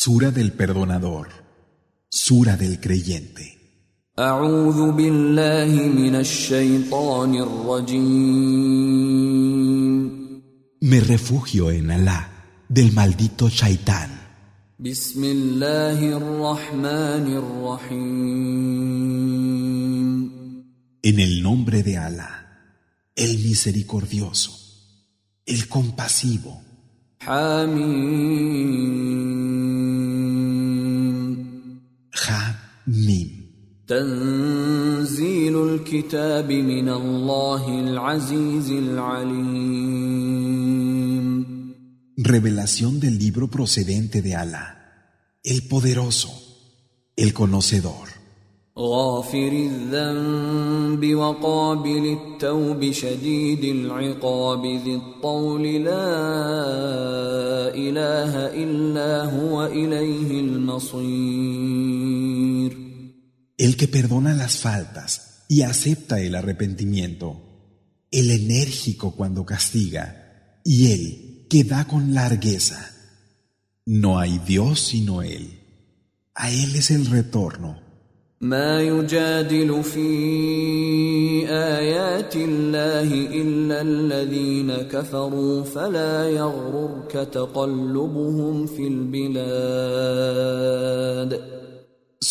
Sura del Perdonador. Sura del Creyente. Me refugio en Alá del maldito Shaitán. En el nombre de Alá, el misericordioso, el compasivo. حميم Ha Mim. تنزيل الكتاب من الله العزيز العليم Revelación del libro procedente de Alá, el poderoso, el conocedor. غافر الذنب وقابل التوب شديد العقاب ذي الطول لا اله الا هو اليه المصير El que perdona las faltas y acepta el arrepentimiento, el enérgico cuando castiga y el que da con largueza. No hay Dios sino Él. A Él es el retorno. ما يجادل في ايات الله الا الذين كفروا فلا يغررك تقلبهم في البلاد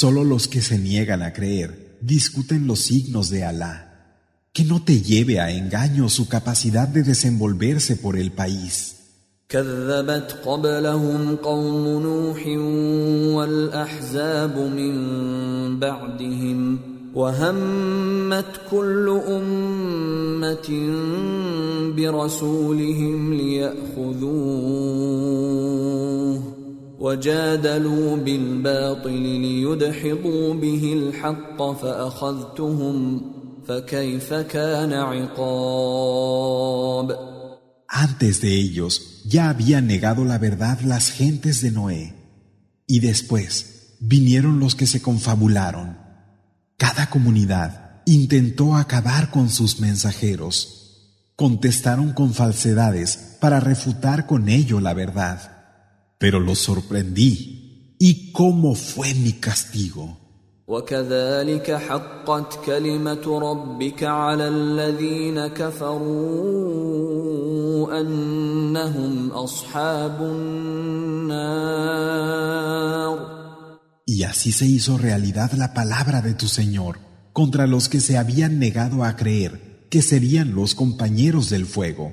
Solo los que se niegan a creer discuten los signos de Alá. Que no te lleve a engaño su capacidad de desenvolverse por el país. كذبت قبلهم قوم نوح والأحزاب من بعدهم وهمت كل أمة برسولهم ليأخذوه وجادلوا بالباطل ليدحضوا به الحق فأخذتهم فكيف كان عقاب؟ Antes de ellos ya habían negado la verdad las gentes de Noé, y después vinieron los que se confabularon. Cada comunidad intentó acabar con sus mensajeros. Contestaron con falsedades para refutar con ello la verdad. Pero los sorprendí. ¿Y cómo fue mi castigo? وكذلك حقت كلمة ربك على الذين كفروا أنهم أصحاب النار Y así se hizo realidad la palabra de tu Señor contra los que se habían negado a creer que serían los compañeros del fuego.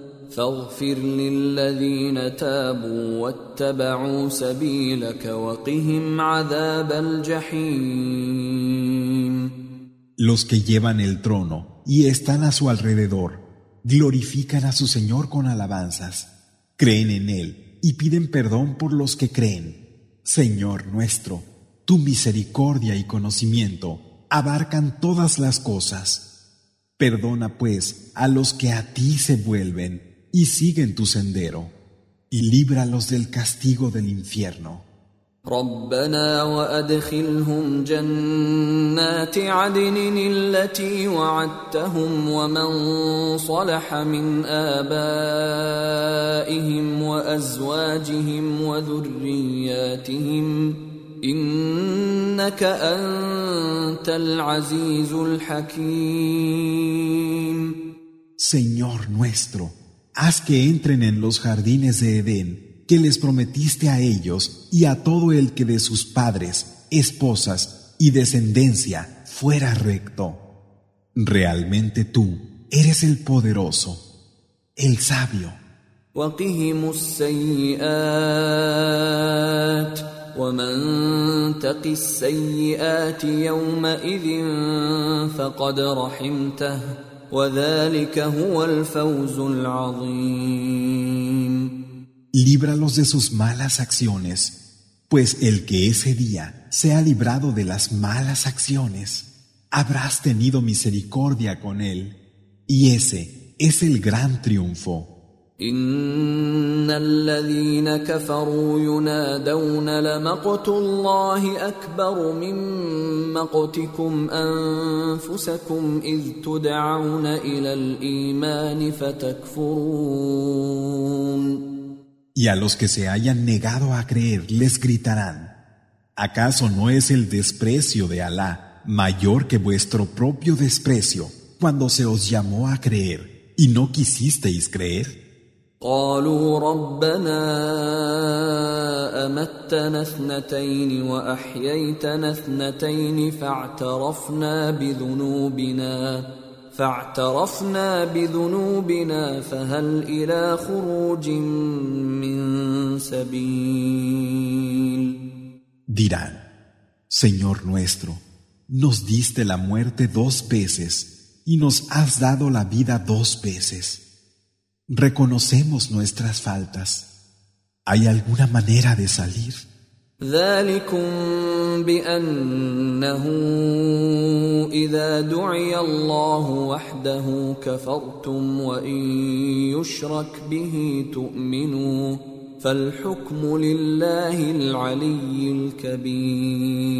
فاغفر للذين تابوا واتبعوا سبيلك وقهم عذاب الجحيم Los que llevan el trono y están a su alrededor glorifican a su Señor con alabanzas, creen en Él y piden perdón por los que creen. Señor nuestro, tu misericordia y conocimiento abarcan todas las cosas. Perdona pues a los que a ti se vuelven y siguen tu sendero, y líbralos del castigo del infierno. ربنا وادخلهم جنات عدن التي وعدتهم ومن صلح من ابائهم وازواجهم وذرياتهم انك انت العزيز الحكيم Señor nuestro, haz que entren en los jardines de Edén que les prometiste a ellos y a todo el que de sus padres, esposas y descendencia fuera recto. Realmente tú eres el poderoso, el sabio. Líbralos de sus malas acciones, pues el que ese día sea librado de las malas acciones, habrás tenido misericordia con él, y ese es el gran triunfo. ان الذين كفروا ينادون لمقت الله اكبر من مقتكم انفسكم اذ تدعون الى الايمان فتكفرون Y a los que se hayan negado a creer les gritarán, ¿acaso no es el desprecio de Alá mayor que vuestro propio desprecio cuando se os llamó a creer y no quisisteis creer? قالوا ربنا أمتنا اثنتين وأحييتنا اثنتين فاعترفنا بذنوبنا فاعترفنا بذنوبنا فهل إلى خروج من سبيل Dirán, Señor nuestro, nos diste la muerte dos veces y nos has dado la vida dos veces. Reconocemos nuestras faltas. ¿Hay alguna manera de salir? ذلكم بانه اذا دعي الله وحده كفرتم وان يشرك به تؤمنوا فالحكم لله العلي الكبير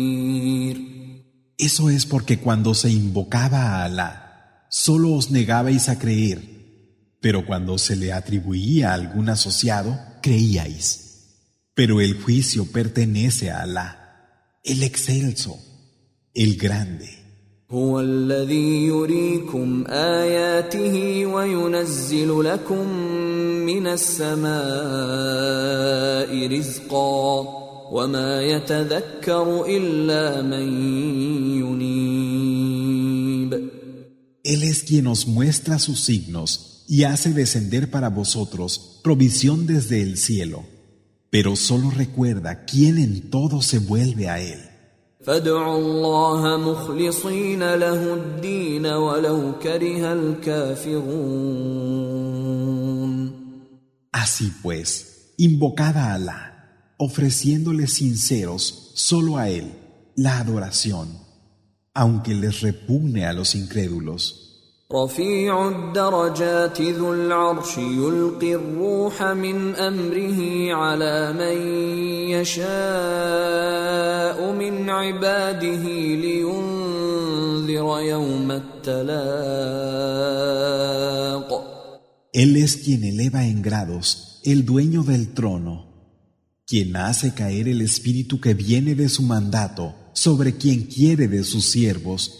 Eso es porque cuando se invocaba a Alá, solo os negabais a creer pero cuando se le atribuía algún asociado, creíais. Pero el juicio pertenece a Alá, el excelso, el grande. هو الذي يريكم آياته وينزل لكم من السماء رزقا وما يتذكر إلا من ينيب Él es quien os muestra sus signos y hace descender para vosotros provisión desde el cielo. Pero solo recuerda quién en todo se vuelve a Él. Así pues, invocad a Alá, ofreciéndole sinceros solo a Él la adoración, aunque les repugne a los incrédulos. رفيع الدرجات ذو العرش يلقي الروح من امره على من يشاء من عباده لينذر يوم التلاق Él es quien eleva en grados, el dueño del trono, quien hace caer el espíritu que viene de su mandato sobre quien quiere de sus siervos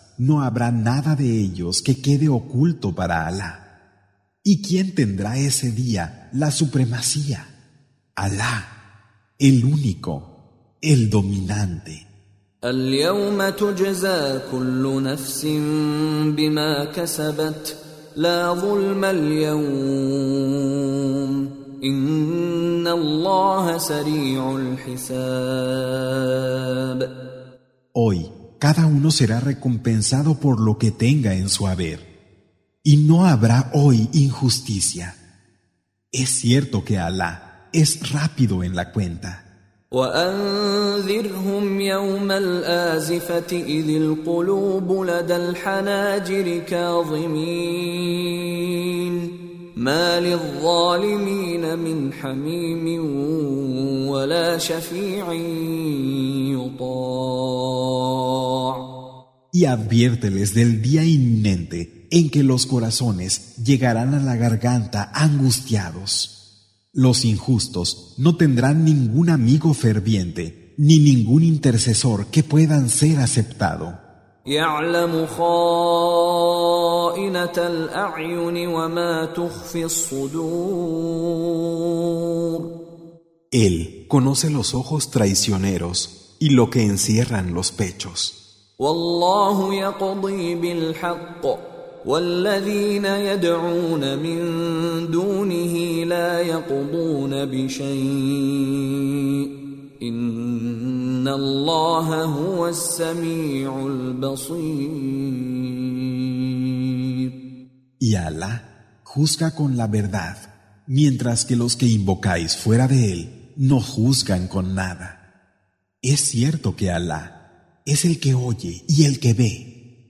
no habrá nada de ellos que quede oculto para Alá. ¿Y quién tendrá ese día la supremacía? Alá, el único, el dominante. Hoy cada uno será recompensado por lo que tenga en su haber. Y no habrá hoy injusticia. Es cierto que Alá es rápido en la cuenta. Y adviérteles del día inminente en que los corazones llegarán a la garganta angustiados. Los injustos no tendrán ningún amigo ferviente, ni ningún intercesor que puedan ser aceptado. يعلم خائنة الأعين وما تخفي الصدور. Él conoce los ojos traicioneros y lo que encierran los pechos. والله يقضي بالحق. والذين يدعون من دونه لا يقضون بشيء. Y Alá juzga con la verdad, mientras que los que invocáis fuera de él no juzgan con nada. Es cierto que Alá es el que oye y el que ve.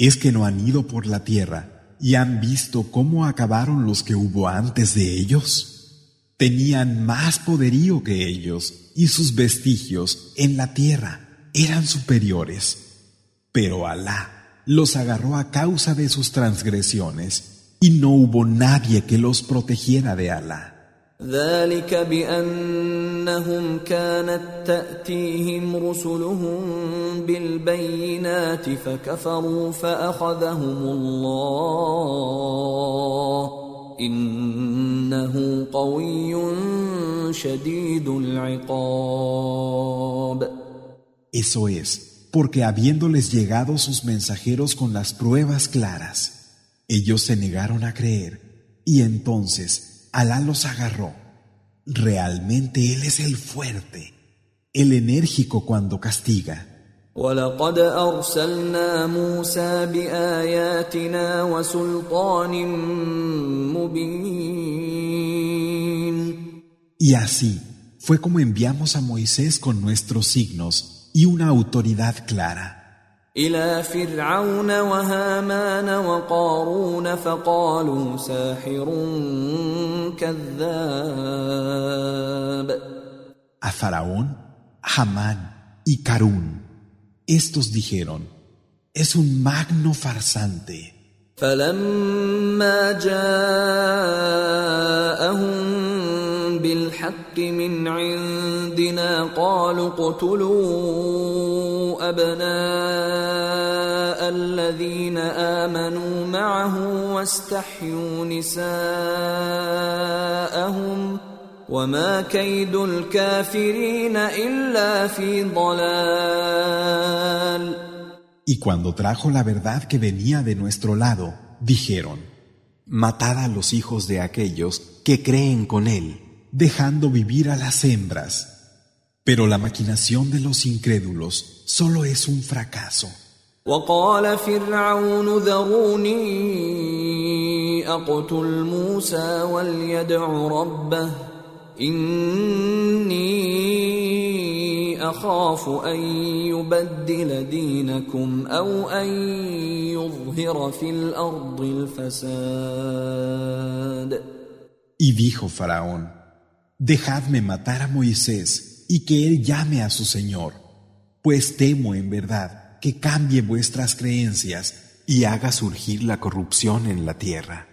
¿Es que no han ido por la tierra y han visto cómo acabaron los que hubo antes de ellos? Tenían más poderío que ellos y sus vestigios en la tierra eran superiores. Pero Alá los agarró a causa de sus transgresiones y no hubo nadie que los protegiera de Alá. ذلك بانهم كانت تاتيهم رسلهم بالبينات فكفروا فاخذهم الله انه قوي شديد العقاب Eso es, porque habiéndoles llegado sus mensajeros con las pruebas claras, ellos se negaron a creer, y entonces Alá los agarró. Realmente Él es el fuerte, el enérgico cuando castiga. ولقد ارسلنا موسى باياتنا وسلطان مبين Y así fue como enviamos a Moisés con nuestros signos y una autoridad clara. إلى فرعون وهامان وقارون فقالوا ساحر كذاب A Faraón, Hamán y Carún, estos dijeron, es un magno farsante. فلما جاءهم بالحق من عندنا قالوا اقتلوا ابناء الذين امنوا معه واستحيوا نساءهم وما كيد الكافرين الا في ضلال Y cuando trajo la verdad que venía de nuestro lado, dijeron, Matad a los hijos de aquellos que creen con él, dejando vivir a las hembras. Pero la maquinación de los incrédulos solo es un fracaso. وقال فرعون ذروني اقتل موسى وليدع ربه اني اخاف ان يبدل دينكم او ان يظهر في الارض الفساد Y dijo Faraón, Dejadme matar a Moisés y que él llame a su Señor, pues temo en verdad que cambie vuestras creencias y haga surgir la corrupción en la tierra.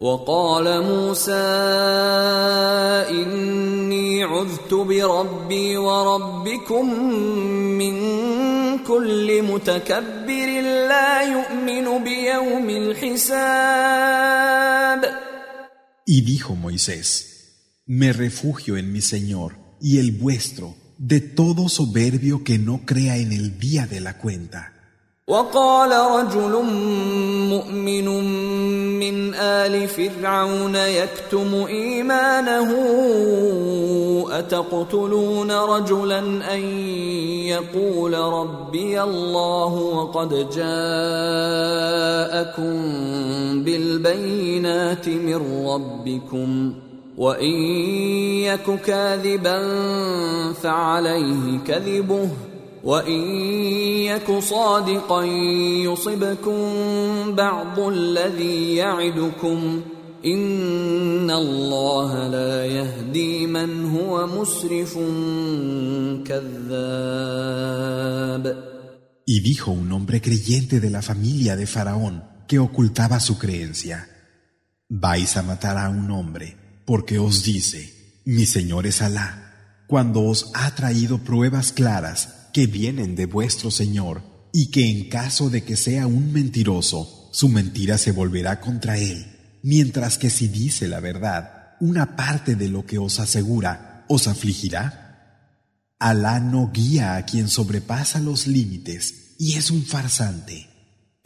وقال موسى إني عذت بربي وربكم من كل متكبر لا يؤمن بيوم الحساب Y dijo Moisés, Me refugio en mi Señor y el vuestro de todo soberbio que no crea en el día de la cuenta. وقال رجل مؤمن من آل فرعون يكتم إيمانه أتقتلون رجلا أن يقول ربي الله وقد جاءكم بالبينات من ربكم وإن يك كاذبا فعليه كذبه وان يك صادقا يصبكم بعض الذي يعدكم ان الله لا يهدي من هو مسرف كذاب Y dijo un hombre creyente de la familia de Faraón que ocultaba su creencia, vais a matar a un hombre porque os dice, mi Señor es Alá, cuando os ha traído pruebas claras que vienen de vuestro Señor y que en caso de que sea un mentiroso, su mentira se volverá contra él, mientras que si dice la verdad, una parte de lo que os asegura os afligirá. Alá no guía a quien sobrepasa los límites y es un farsante.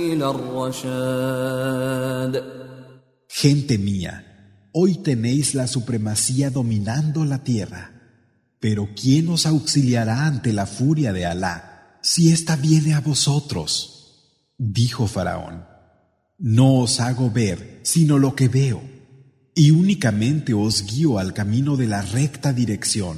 الرشاد Gente mía, hoy tenéis la supremacía dominando la tierra. Pero ¿quién os auxiliará ante la furia de Alá si ésta viene a vosotros? Dijo Faraón, no os hago ver sino lo que veo, y únicamente os guío al camino de la recta dirección.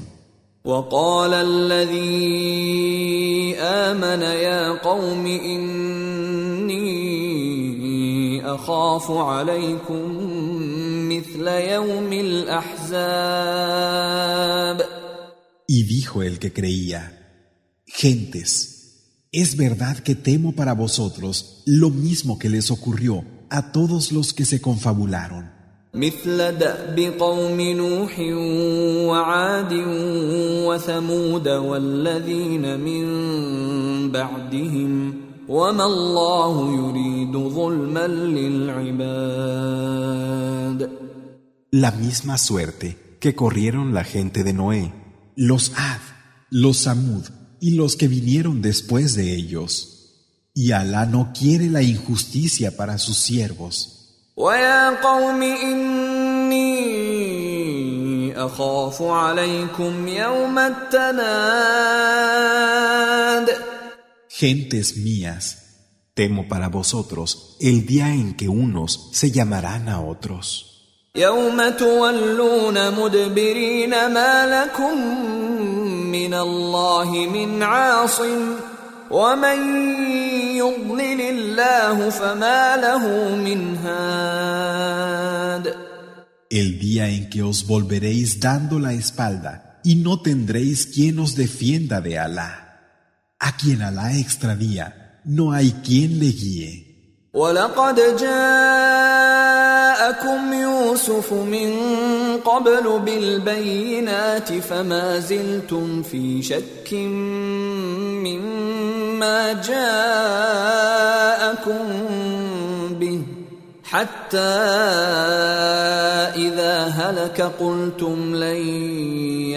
Y dijo el que creía, Gentes, es verdad que temo para vosotros lo mismo que les ocurrió a todos los que se confabularon. La misma suerte que corrieron la gente de Noé, los Ad, los Samud y los que vinieron después de ellos. Y Alá no quiere la injusticia para sus siervos. Gentes mías, temo para vosotros el día en que unos se llamarán a otros. يوم تولون مدبرين ما لكم من الله من عاصم ومن يضلل الله فما له من هاد El día en que os volveréis dando la espalda y no tendréis quien os defienda de Alá. A quien Alá extravía, no hay quien le guíe. ولقد جاءكم يوسف من قبل بالبينات فما زلتم في شك مما جاءكم به حتى اذا هلك قلتم لن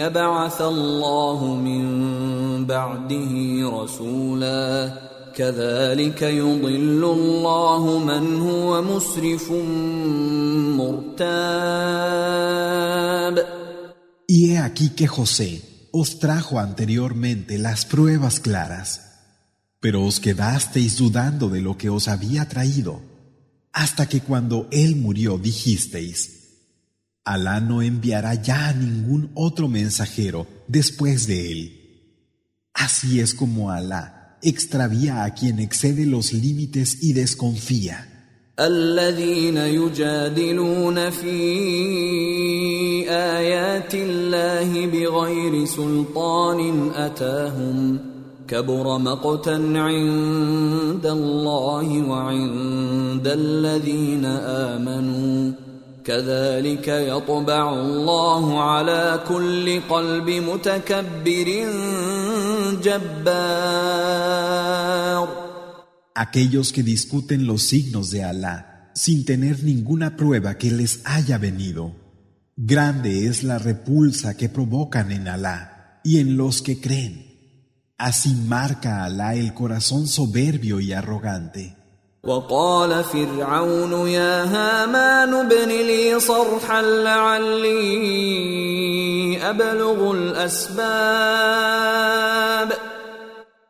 يبعث الله من بعده رسولا كذلك يضل الله من هو مسرف مرتاب Y he aquí que José os trajo anteriormente las pruebas claras, pero os quedasteis dudando de lo que os había traído, hasta que cuando él murió dijisteis, Alá no enviará ya a ningún otro mensajero después de él. Así es como Alá extravía a quien excede los límites y desconfía. الذين يجادلون في ايات الله بغير سلطان اتاهم كبر مقتا عند الله وعند الذين امنوا كذلك يطبع الله على كل قلب متكبر جبار Aquellos que discuten los signos de Alá sin tener ninguna prueba que les haya venido. Grande es la repulsa que provocan en Alá y en los que creen. Así marca Alá el corazón soberbio y arrogante. وقال فرعون يا هامان ابن لي صرحا لعلي أبلغ الأسباب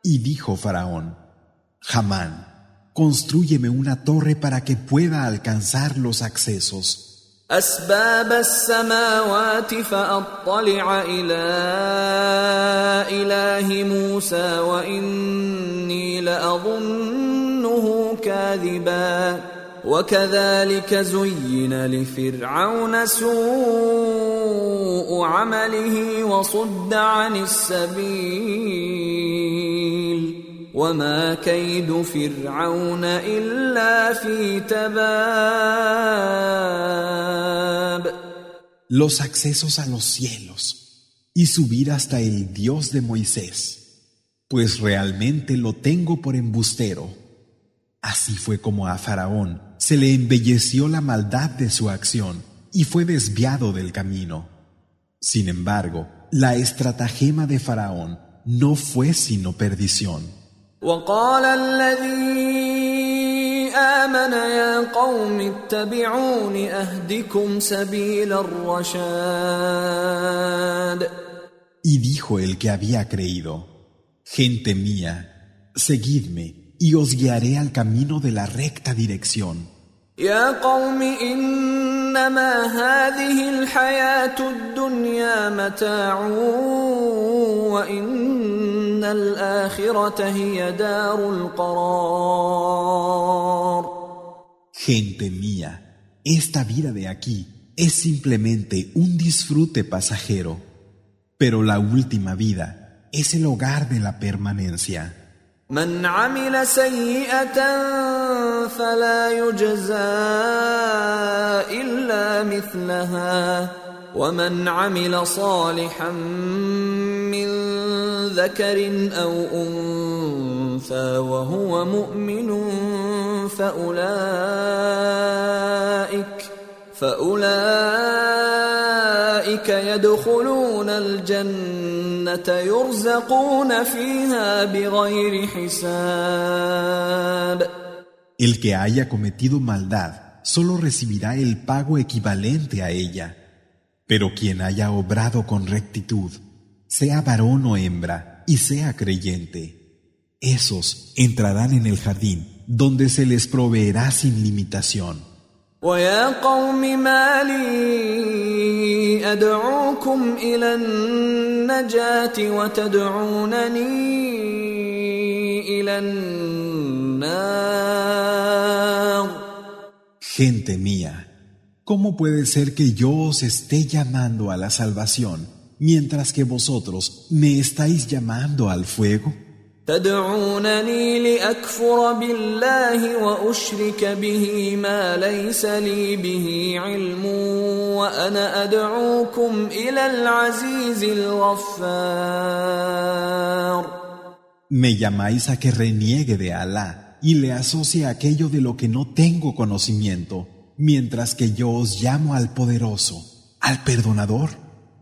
Y dijo Faraón, Hamán, Construyeme una torre para que pueda alcanzar los accesos. أسباب السماوات فأطلع إلى إله موسى وإني لأظنه كاذبا. وكذلك زين لفرعون سوء عمله وصد عن السبيل. وما كيد فرعون إلا في تباب Los accesos a los cielos y subir hasta el Dios de Moisés, pues realmente lo tengo por embustero. Así fue como a Faraón se le embelleció la maldad de su acción y fue desviado del camino. Sin embargo, la estratagema de Faraón no fue sino perdición. وقال الذي آمن يا قوم اتبعون أهدكم سبيل الرشاد Y dijo el que había creído, Gente mía, seguidme y os guiaré al camino de la recta dirección. يا قوم إنما هذه الحياة الدنيا متاع وإن الآخرة هي دار القرار Gente mía, esta vida de aquí es simplemente un disfrute pasajero, pero la última vida es el hogar de la permanencia. من عمل سيئة فلا يجزى إلا مثلها ومن عمل صالحا من ذكر أو أنثى وهو مؤمن فأولئك فأولئك يدخلون الجنة يرزقون فيها بغير حساب El que haya cometido maldad solo recibirá el pago equivalente a ella. Pero quien haya obrado con rectitud, sea varón o hembra, y sea creyente, esos entrarán en el jardín, donde se les proveerá sin limitación. ويا قوم ما لي أدعوكم إلى النجاة وتدعونني إلى النار Gente mía, ¿cómo puede ser que yo os esté llamando a la salvación mientras que vosotros me estáis llamando al fuego? تدعونني لأكفر بالله وأشرك به ما ليس لي به علم وأنا أدعوكم إلى العزيز الغفار Me llamáis a que reniegue de Alá y le asocie aquello de lo que no tengo conocimiento, mientras que yo os llamo al poderoso, al perdonador.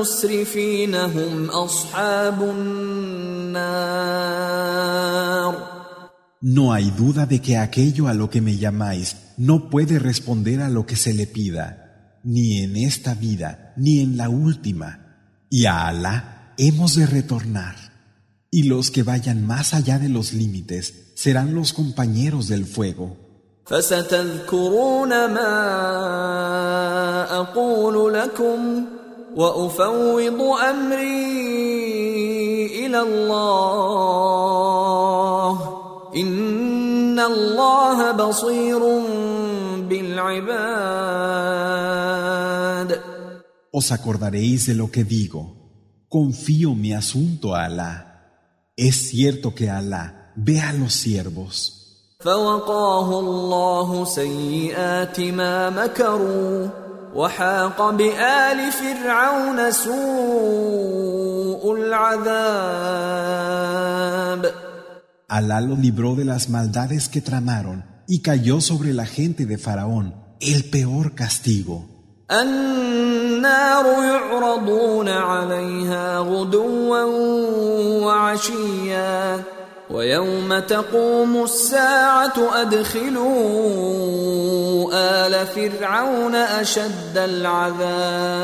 المسرفين هم أصحاب النار No hay duda de que aquello a lo que me llamáis no puede responder a lo que se le pida, ni en esta vida, ni en la última. Y a Alá hemos de retornar. Y los que vayan más allá de los límites serán los compañeros del fuego. فستذكرون ما أقول لكم وأفوض أمري إلى الله إن الله بصير بالعباد Os acordaréis de lo que digo. Confío mi asunto a Alá. Es cierto que Alá ve a los siervos. فوقاه الله سيئات ما مكروا وحاق بآل فرعون سوء العذاب Alá lo libró de las maldades que tramaron y cayó sobre la gente de Faraón el peor castigo. النار يعرضون عليها غدوا وعشيا ويوم تقوم الساعة أدخلوا آل فرعون أشد العذاب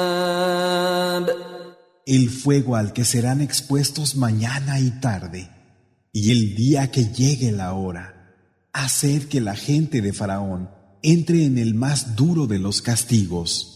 El fuego al que serán expuestos mañana y tarde, y el día que llegue la hora, hacer que la gente de Faraón entre en el más duro de los castigos.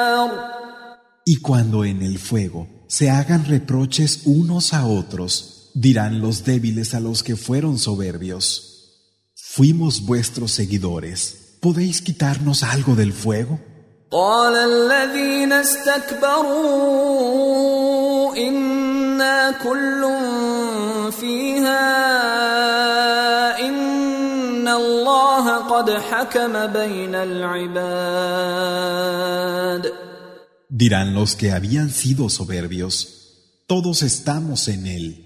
Y cuando en el fuego se hagan reproches unos a otros, dirán los débiles a los que fueron soberbios, fuimos vuestros seguidores, ¿podéis quitarnos algo del fuego? Dirán los que habían sido soberbios, todos estamos en él.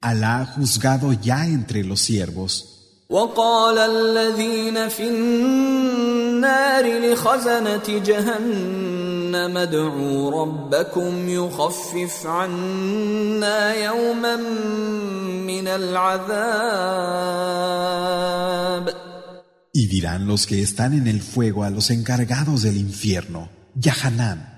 Alá ha juzgado ya entre los siervos. وقال الذين في النار لخزنة جهنم ادعوا ربكم يخفف عنا يوما من العذاب Y dirán los que están en el fuego a los encargados del infierno, Yahanam,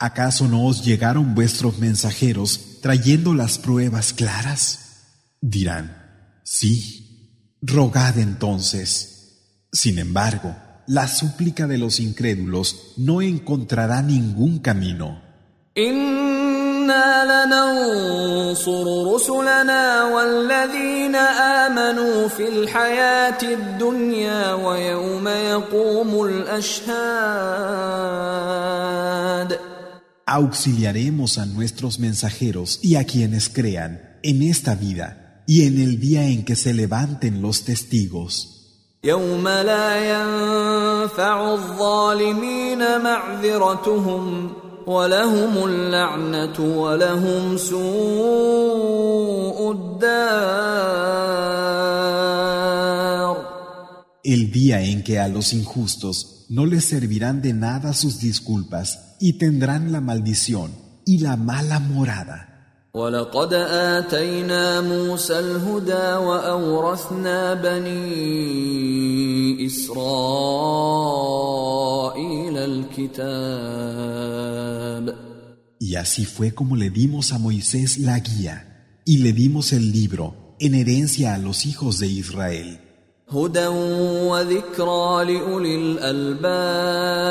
¿acaso no os llegaron vuestros mensajeros trayendo las pruebas claras? Dirán, sí, rogad entonces. Sin embargo, la súplica de los incrédulos no encontrará ningún camino Auxiliaremos a nuestros mensajeros y a quienes crean en esta vida y en el día en que se levanten los testigos. يوم لا ينفع الظالمين معذرتهم ولهم اللعنة ولهم سوء الدار El día en que a los injustos no les servirán de nada sus disculpas y tendrán la maldición y la mala morada. ولقد آتينا موسى الهدى وأورثنا بني إسرائيل الكتاب Y así fue como le dimos a Moisés la guía y le dimos el libro en herencia a los hijos de Israel, هدى وذكرى لأولي الألباب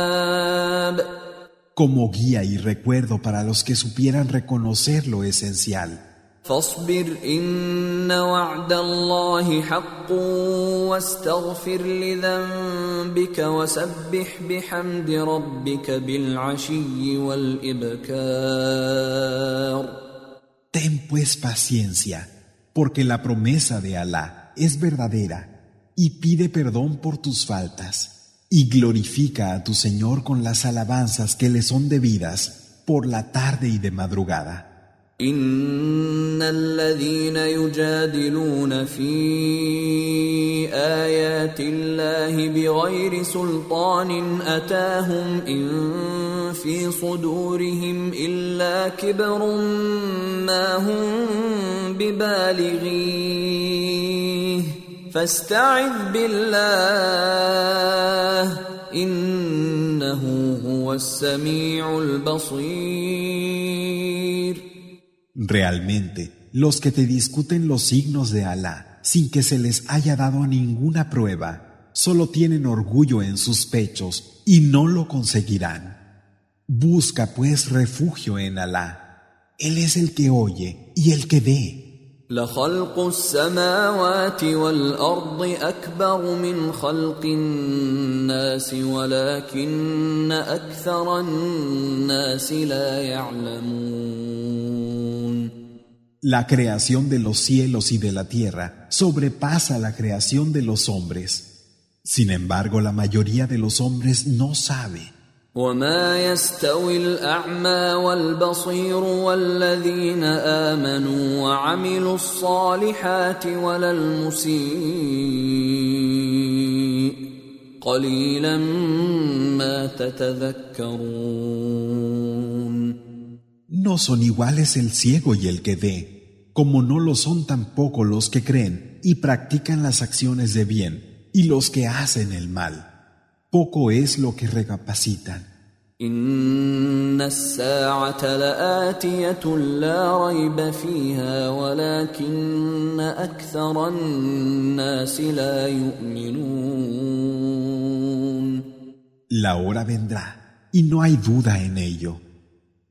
como guía y recuerdo para los que supieran reconocer lo esencial. فاصبر إن وعد الله حق واستغفر لذنبك وسبح بحمد ربك بالعشي والإبكار Ten pues paciencia, porque la promesa de Alá es verdadera, y pide perdón por tus faltas, y glorifica a tu Señor con las alabanzas que le son debidas por la tarde y de madrugada. إن الذين يجادلون في آيات الله بغير سلطان أتاهم إن في صدورهم إلا كبر ما هم ببالغيه فاستعذ بالله إنه هو السميع البصير Realmente, los que te discuten los signos de Alá sin que se les haya dado ninguna prueba, solo tienen orgullo en sus pechos y no lo conseguirán. Busca pues refugio en Alá. Él es el que oye y el que ve. لخلق السماوات والأرض أكبر من خلق الناس ولكن أكثر الناس لا يعلمون La creación de los cielos y de la tierra sobrepasa la creación de los hombres. Sin embargo, la mayoría de los hombres no sabe. وما يستوي الأعمى والبصير والذين آمنوا وعملوا الصالحات ولا المسيء قليلا ما تتذكرون No son iguales el ciego y el que ve, como no lo son tampoco los que creen y practican las acciones de bien y los que hacen el mal. Poco es lo que recapacitan. إن الساعة لآتية لا ريب فيها ولكن أكثر الناس لا يؤمنون La hora vendrá y no hay duda en ello.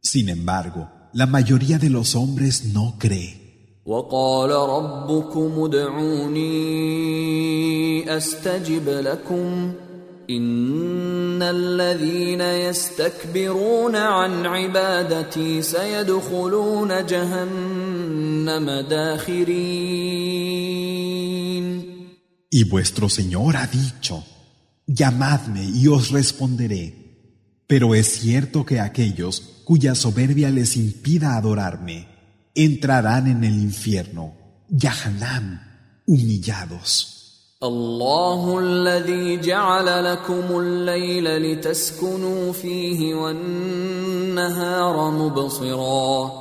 Sin embargo, la mayoría de los hombres no cree. وقال ربكم ادعوني أستجب لكم إن الذين يستكبرون عن عبادتي سيدخلون جهنم داخرين Y vuestro Señor ha dicho, llamadme y os responderé. Pero es cierto que aquellos cuya soberbia les impida adorarme, entrarán en el infierno, Yahanam, humillados. الله الذي جعل لكم الليل لتسكنوا فيه والنهار مبصرا.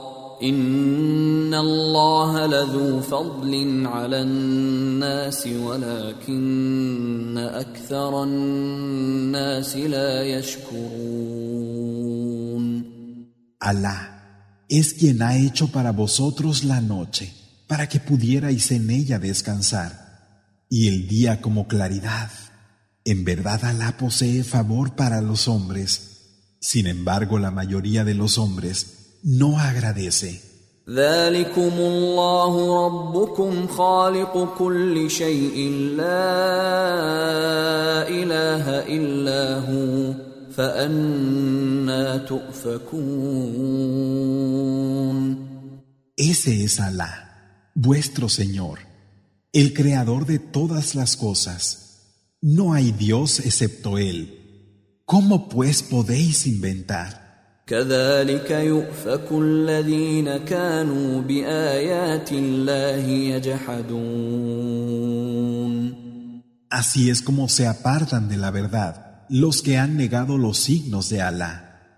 إن الله لذو فضل على الناس ولكن أكثر الناس لا يشكرون. Alá es quien ha hecho para vosotros la noche, para que pudierais en ella descansar, y el día como claridad. En verdad Alá posee favor para los hombres. Sin embargo, la mayoría de los hombres no agradece. Ese es Alá, vuestro Señor el creador de todas las cosas. No hay Dios excepto Él. ¿Cómo pues podéis inventar? Así es como se apartan de la verdad los que han negado los signos de Alá.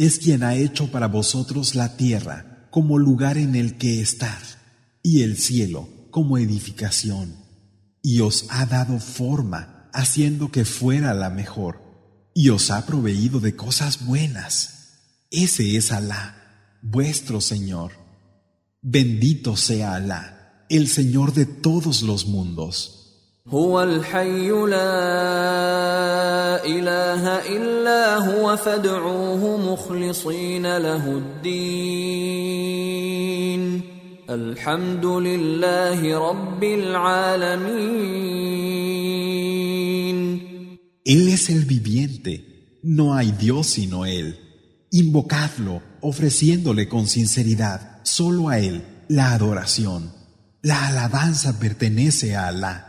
es quien ha hecho para vosotros la tierra como lugar en el que estar y el cielo como edificación y os ha dado forma haciendo que fuera la mejor y os ha proveído de cosas buenas. Ese es Alá, vuestro Señor. Bendito sea Alá, el Señor de todos los mundos. هو الحي لا اله الا هو فادعوه مخلصين له الدين الحمد لله رب العالمين Él es el viviente, no hay Dios sino Él. Invocadlo, ofreciéndole con sinceridad solo a Él la adoración. La alabanza pertenece a Alá,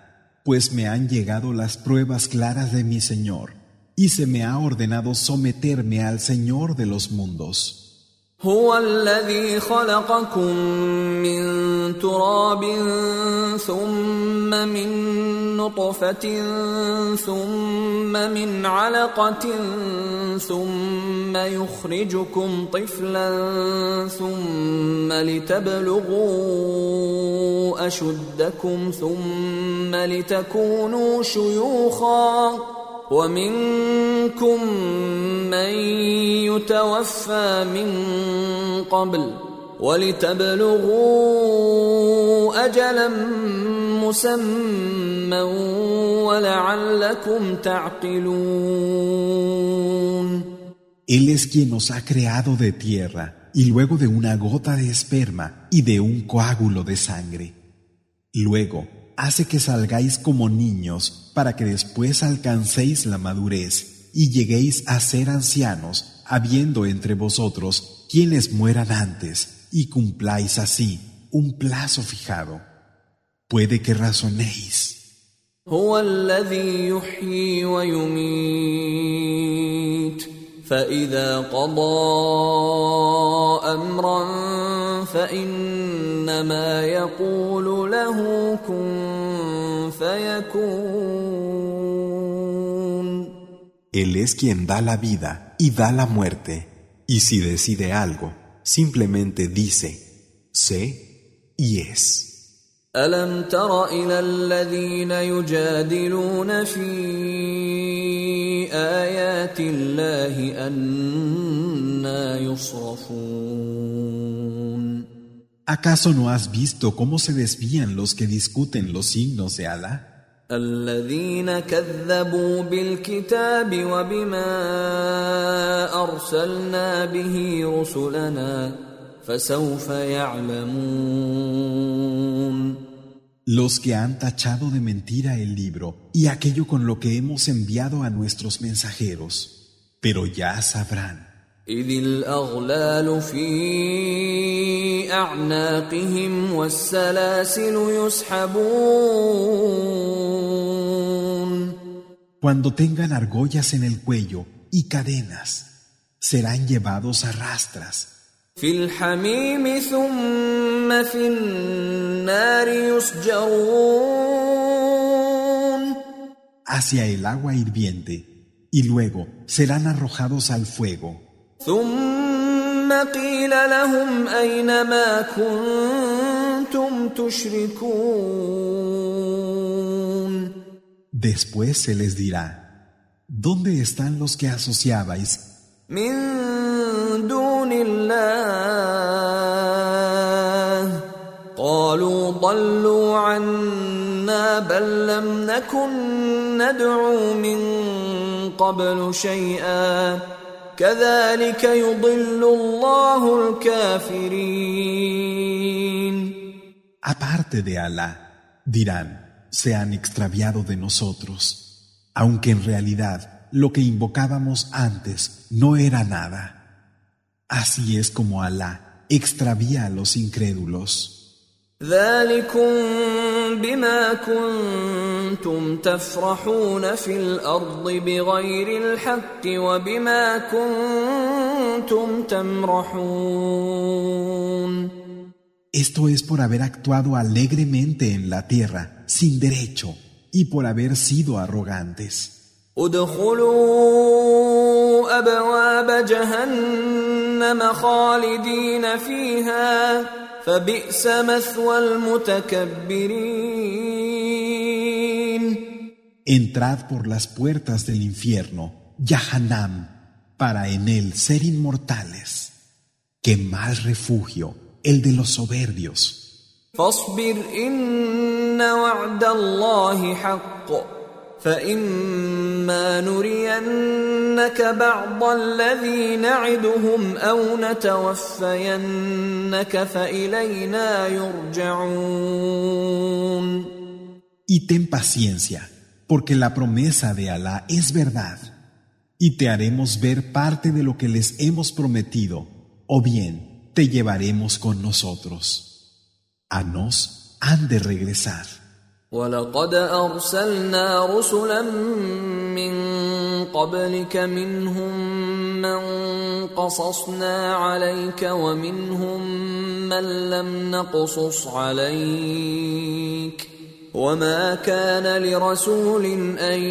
pues me han llegado las pruebas claras de mi Señor, y se me ha ordenado someterme al Señor de los mundos. هو الذي خلقكم من تراب ثم من نطفة ثم من علقة ثم يخرجكم طفلا ثم لتبلغوا أشدكم ثم لتكونوا شيوخا ومنكم من يتوفى من قبل ولتبلغوا اجلا مسمى ولعلكم تعقلون Él es quien nos ha creado de tierra y luego de una gota de esperma y de un coágulo de sangre. Luego hace que salgáis como niños para que después alcancéis la madurez y lleguéis a ser ancianos, habiendo entre vosotros quienes mueran antes, y cumpláis así un plazo fijado. Puede que razonéis. هو الذي يحيي ويميت فاذا قضى امرا فانما يقول له كن فيكون Él es quien da la vida y da la muerte, y si decide algo, simplemente dice, sé y es. الم تر الى الذين يجادلون في ايات الله انا يصرفون ¿Acaso no has visto cómo se desvían los que discuten los signos de Allah? الذين كذبوا بالكتاب وبما ارسلنا به رسلنا فسوف يعلمون Los que han tachado de mentira el libro y aquello con lo que hemos enviado a nuestros mensajeros, pero ya sabrán. إذ الأغلال في أعناقهم والسلاسل يسحبون Cuando tengan argollas en el cuello y cadenas, serán llevados a rastras في الحميم ثم في النار يسجرون hacia el agua hirviente y luego serán arrojados al fuego. ثم قيل لهم أين ما كنتم تشركون؟ Después se les dirá, ¿dónde están los que asociabais? من دون الله. قالوا ضلوا عنا بل لم نكن ندعو من قبل شيئا. كذلك يضل الله الكافرين aparte de Alá? Dirán, se han extraviado de nosotros, aunque en realidad lo que invocábamos antes no era nada. Así es como Alá extravía a los incrédulos. ذلكم بما كنتم تفرحون في الأرض بغير الحق وبما كنتم تمرحون Esto es por haber actuado alegremente en la tierra, sin derecho, y por haber sido arrogantes. ادخلوا أبواب جهنم خالدين فيها فبئس مثوى المتكبرين Entrad por las puertas del infierno, Yahanam, para en él ser inmortales. Qué mal refugio, el de los soberbios. فاصبر ان وعد الله حق فإما نرينك بعض الذي نعدهم أو نتوفينك فإلينا يرجعون Y ten paciencia, porque la promesa de Alá es verdad. Y te haremos ver parte de lo que les hemos prometido, o bien te llevaremos con nosotros. A nos han de regresar. ولقد أرسلنا رسلا من قبلك منهم من قصصنا عليك ومنهم من لم نقصص عليك وما كان لرسول ان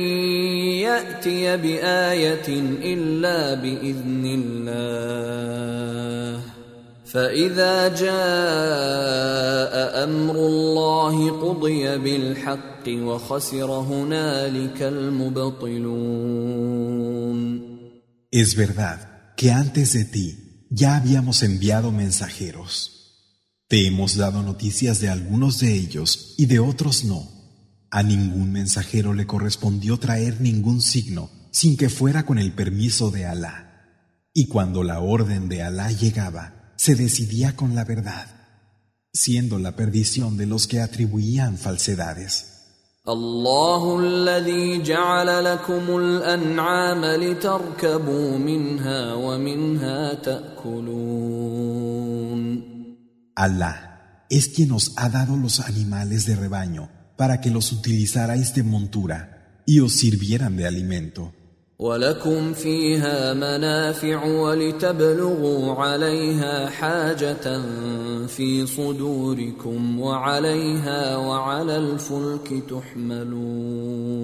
ياتي بايه الا باذن الله فاذا جاء أمر الله قضي بالحق وخسر هنالك المبطلون Es verdad que antes de ti ya habíamos enviado mensajeros. Te hemos dado noticias de algunos de ellos y de otros no. A ningún mensajero le correspondió traer ningún signo sin que fuera con el permiso de Alá. Y cuando la orden de Alá llegaba, se decidía con la verdad, siendo la perdición de los que atribuían falsedades. الله الذي جعل لكم الأنعام لتركبوا منها ومنها تأكلون Alá es quien os ha dado los animales de rebaño para que los utilizarais de montura y os sirvieran de alimento. ولكم فيها منافع ولتبلغوا عليها حاجة في صدوركم وعليها وعلى الفلك تحملون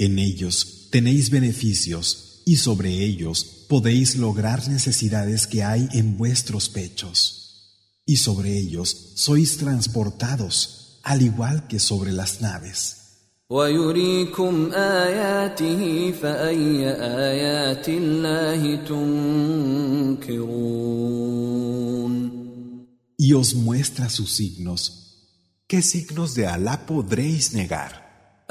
En ellos tenéis beneficios y sobre ellos podéis lograr necesidades que hay en vuestros pechos. y sobre ellos sois transportados, al igual que sobre las naves. Y os muestra sus signos. ¿Qué signos de Alá podréis negar?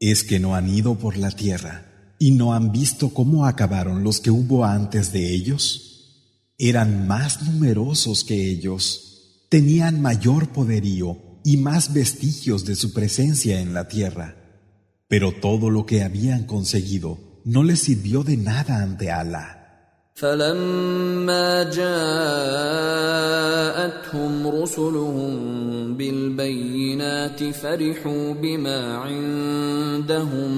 ¿Es que no han ido por la tierra y no han visto cómo acabaron los que hubo antes de ellos? Eran más numerosos que ellos, tenían mayor poderío y más vestigios de su presencia en la tierra. Pero todo lo que habían conseguido no les sirvió de nada ante Alá. فلما جاءتهم رسلهم بالبينات فرحوا بما عندهم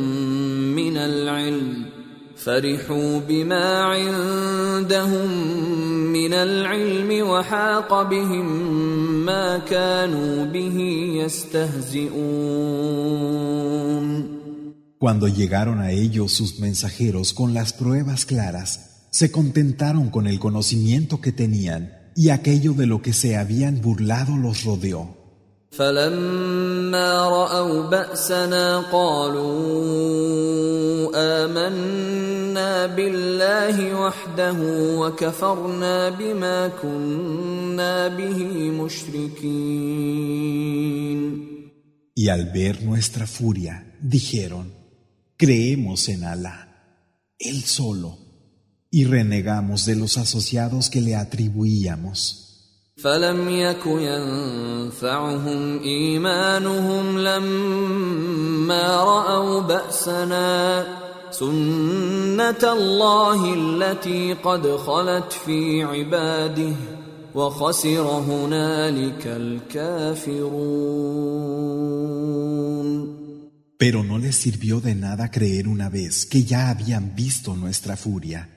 من العلم فرحوا بما عندهم من العلم وحاق بهم ما كانوا به يستهزئون. Cuando llegaron a ellos sus mensajeros con las pruebas claras, se contentaron con el conocimiento que tenían y aquello de lo que se habían burlado los rodeó. فلما رأوا بأسنا قالوا آمنا بالله وحده وكفرنا بما كنا به مشركين Y al ver nuestra furia, dijeron, creemos en Alá, Él solo, y renegamos de los asociados que le atribuíamos. فلم يك ينفعهم إيمانهم لما رأوا بأسنا سنة الله التي قد خلت في عباده وخسر هنالك الكافرون Pero no les sirvió de nada creer una vez que ya habían visto nuestra furia.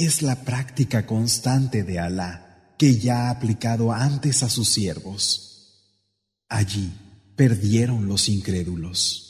Es la práctica constante de Alá que ya ha aplicado antes a sus siervos. Allí perdieron los incrédulos.